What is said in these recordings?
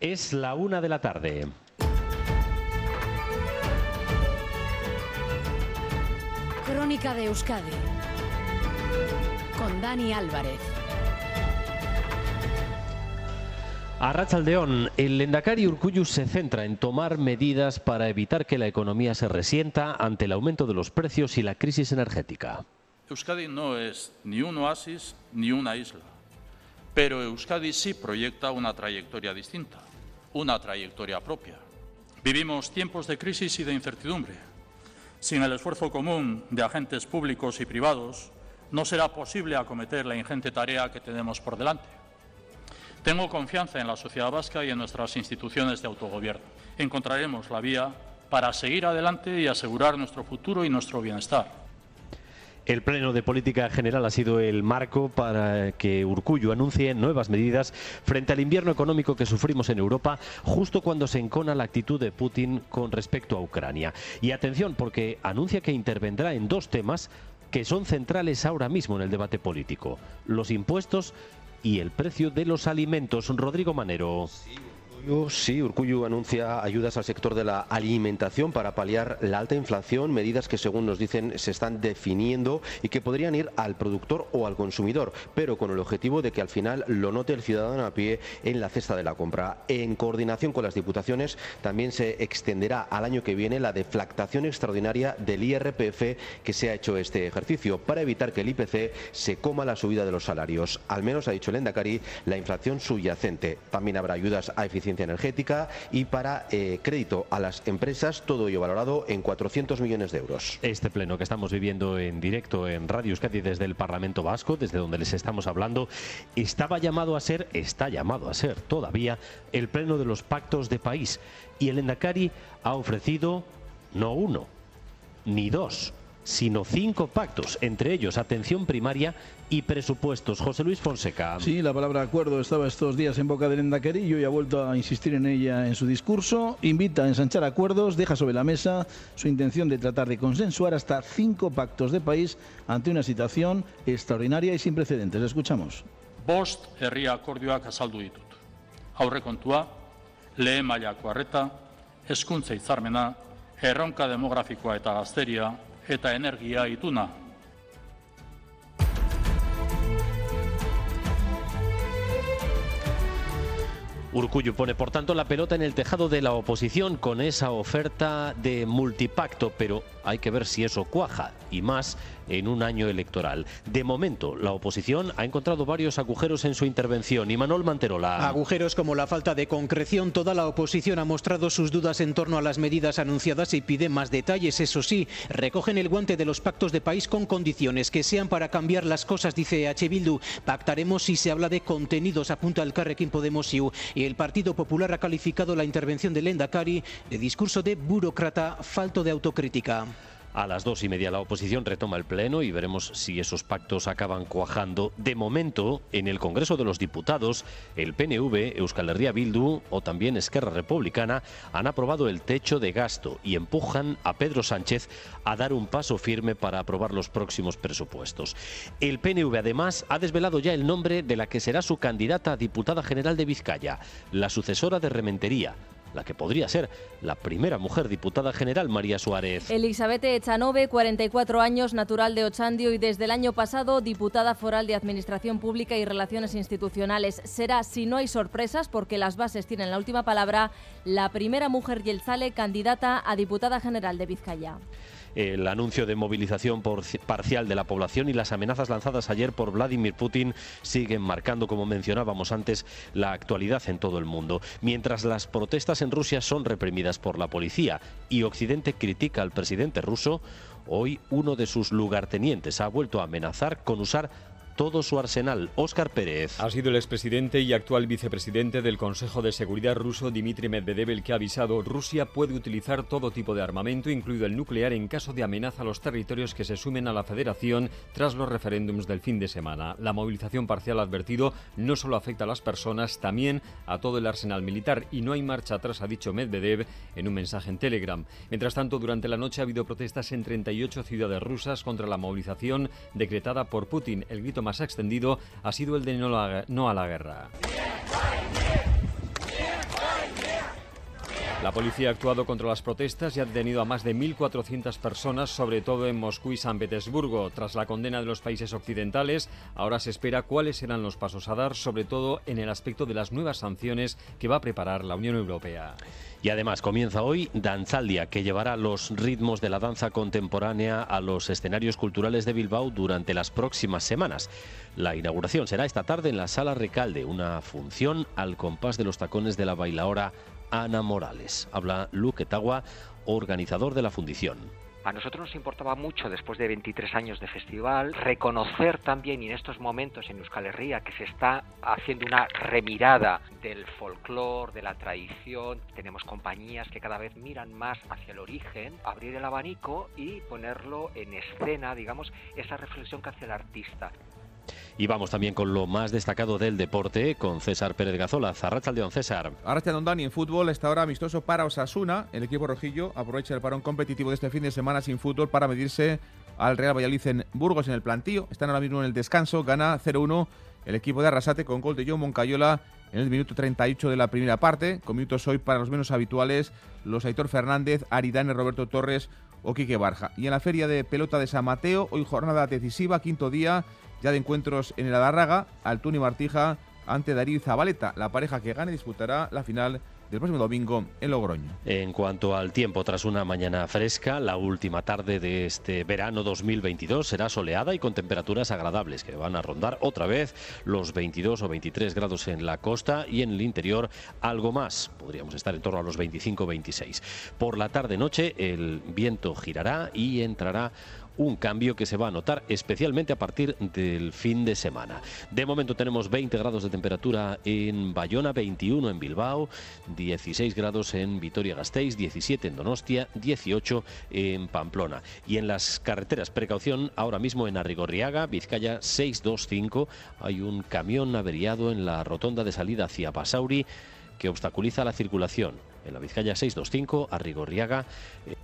Es la una de la tarde. Crónica de Euskadi con Dani Álvarez. A Rachaldeón, el Lendakari Urcuyu se centra en tomar medidas para evitar que la economía se resienta ante el aumento de los precios y la crisis energética. Euskadi no es ni un oasis ni una isla, pero Euskadi sí proyecta una trayectoria distinta, una trayectoria propia. Vivimos tiempos de crisis y de incertidumbre. Sin el esfuerzo común de agentes públicos y privados, no será posible acometer la ingente tarea que tenemos por delante. Tengo confianza en la sociedad vasca y en nuestras instituciones de autogobierno. Encontraremos la vía para seguir adelante y asegurar nuestro futuro y nuestro bienestar. El Pleno de Política General ha sido el marco para que Urcuyo anuncie nuevas medidas frente al invierno económico que sufrimos en Europa, justo cuando se encona la actitud de Putin con respecto a Ucrania. Y atención, porque anuncia que intervendrá en dos temas que son centrales ahora mismo en el debate político, los impuestos y el precio de los alimentos. Rodrigo Manero. Urcuyu anuncia ayudas al sector de la alimentación para paliar la alta inflación, medidas que según nos dicen se están definiendo y que podrían ir al productor o al consumidor, pero con el objetivo de que al final lo note el ciudadano a pie en la cesta de la compra. En coordinación con las diputaciones también se extenderá al año que viene la deflactación extraordinaria del IRPF que se ha hecho este ejercicio para evitar que el IPC se coma la subida de los salarios. Al menos ha dicho el Endacari la inflación subyacente. También habrá ayudas a eficiencia energética y para eh, crédito a las empresas, todo ello valorado en 400 millones de euros. Este pleno que estamos viviendo en directo en Radio Euskadi desde el Parlamento Vasco, desde donde les estamos hablando, estaba llamado a ser, está llamado a ser todavía, el pleno de los pactos de país. Y el Endacari ha ofrecido no uno, ni dos, sino cinco pactos, entre ellos atención primaria y presupuestos. José Luis Fonseca. Sí, la palabra acuerdo estaba estos días en boca del Endaquerillo y ha vuelto a insistir en ella en su discurso. Invita a ensanchar acuerdos, deja sobre la mesa su intención de tratar de consensuar hasta cinco pactos de país ante una situación extraordinaria y sin precedentes. Escuchamos. Bost herria akordioak azaldu ditut. Aurrekontua, lehen mailako arreta, hezkuntza hitzarmena, erronka demografikoa eta gazteria, eta energia ituna. Urcuyo pone, por tanto, la pelota en el tejado de la oposición con esa oferta de multipacto, pero hay que ver si eso cuaja, y más en un año electoral. De momento, la oposición ha encontrado varios agujeros en su intervención. Y Manuel Manterola. Agujeros como la falta de concreción. Toda la oposición ha mostrado sus dudas en torno a las medidas anunciadas y pide más detalles. Eso sí, recogen el guante de los pactos de país con condiciones que sean para cambiar las cosas, dice H. Bildu. Pactaremos si se habla de contenidos, apunta el Carrequín Podemos y el Partido Popular ha calificado la intervención de Lendakari de discurso de burócrata falto de autocrítica. A las dos y media la oposición retoma el pleno y veremos si esos pactos acaban cuajando. De momento, en el Congreso de los Diputados, el PNV, Euskal Herria Bildu o también Esquerra Republicana han aprobado el techo de gasto y empujan a Pedro Sánchez a dar un paso firme para aprobar los próximos presupuestos. El PNV además ha desvelado ya el nombre de la que será su candidata a diputada general de Vizcaya, la sucesora de Rementería, la que podría ser la primera mujer diputada general, María Suárez. Elizabeth Echanove, 44 años, natural de Ochandio y desde el año pasado diputada foral de Administración Pública y Relaciones Institucionales. Será, si no hay sorpresas, porque las bases tienen la última palabra, la primera mujer yelzale candidata a diputada general de Vizcaya el anuncio de movilización parcial de la población y las amenazas lanzadas ayer por Vladimir Putin siguen marcando, como mencionábamos antes, la actualidad en todo el mundo. Mientras las protestas en Rusia son reprimidas por la policía y Occidente critica al presidente ruso, hoy uno de sus lugartenientes ha vuelto a amenazar con usar todo su arsenal. Óscar Pérez. Ha sido el expresidente y actual vicepresidente del Consejo de Seguridad ruso, Dmitry Medvedev, el que ha avisado Rusia puede utilizar todo tipo de armamento, incluido el nuclear, en caso de amenaza a los territorios que se sumen a la federación tras los referéndums del fin de semana. La movilización parcial advertido no solo afecta a las personas, también a todo el arsenal militar y no hay marcha atrás, ha dicho Medvedev en un mensaje en Telegram. Mientras tanto, durante la noche ha habido protestas en 38 ciudades rusas contra la movilización decretada por Putin. El grito más extendido ha sido el de no, a la guerra. La policía ha actuado contra las protestas y ha detenido a más de 1.400 personas, sobre todo en Moscú y San Petersburgo. Tras la condena de los países occidentales, ahora se espera cuáles serán los pasos a dar, sobre todo en el aspecto de las nuevas sanciones que va a preparar la Unión Europea. Y además comienza hoy Danzaldia, que llevará los ritmos de la danza contemporánea a los escenarios culturales de Bilbao durante las próximas semanas. La inauguración será esta tarde en la Sala Recalde, una función al compás de los tacones de la bailaora Ana Morales. Habla Luque Tagua, organizador de la fundición. A nosotros nos importaba mucho, después de 23 años de festival, reconocer también en estos momentos en Euskal Herria que se está haciendo una remirada del folclore, de la tradición. Tenemos compañías que cada vez miran más hacia el origen, abrir el abanico y ponerlo en escena, digamos, esa reflexión que hace el artista. Y vamos también con lo más destacado del deporte, con César Pérez Gazola. Don César. Don Dani en fútbol, esta hora amistoso para Osasuna. El equipo rojillo aprovecha el parón competitivo de este fin de semana sin fútbol para medirse al Real Valladolid en Burgos en el plantío. Están ahora mismo en el descanso, gana 0-1 el equipo de Arrasate con gol de John Moncayola en el minuto 38 de la primera parte, con minutos hoy para los menos habituales, los Aitor Fernández, Aridane, Roberto Torres o Quique Barja. Y en la feria de pelota de San Mateo, hoy jornada decisiva, quinto día, ya de encuentros en el Adarraga, Altuni Martija ante Darío Zabaleta. La pareja que gane disputará la final del próximo domingo en Logroño. En cuanto al tiempo, tras una mañana fresca, la última tarde de este verano 2022 será soleada y con temperaturas agradables que van a rondar otra vez los 22 o 23 grados en la costa y en el interior algo más. Podríamos estar en torno a los 25-26. Por la tarde-noche el viento girará y entrará un cambio que se va a notar especialmente a partir del fin de semana. De momento tenemos 20 grados de temperatura en Bayona, 21 en Bilbao, 16 grados en Vitoria-Gasteiz, 17 en Donostia, 18 en Pamplona. Y en las carreteras, precaución ahora mismo en Arrigorriaga, Vizcaya 625, hay un camión averiado en la rotonda de salida hacia Pasauri que obstaculiza la circulación. En la Vizcaya 625, Arrigorriaga. Eh,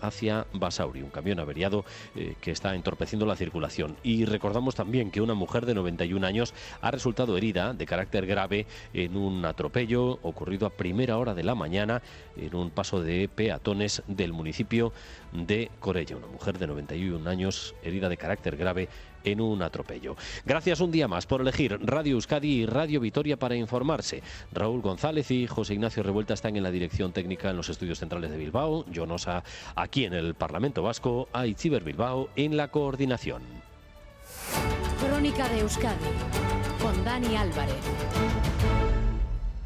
hacia Basauri, un camión averiado eh, que está entorpeciendo la circulación. Y recordamos también que una mujer de 91 años ha resultado herida de carácter grave en un atropello ocurrido a primera hora de la mañana en un paso de peatones del municipio de Corella. Una mujer de 91 años herida de carácter grave en un atropello. Gracias un día más por elegir Radio Euskadi y Radio Vitoria para informarse. Raúl González y José Ignacio Revuelta están en la dirección técnica en los estudios centrales de Bilbao, Jonosa aquí en el Parlamento Vasco, Aitziber Bilbao en la coordinación. Crónica de Euskadi con Dani Álvarez.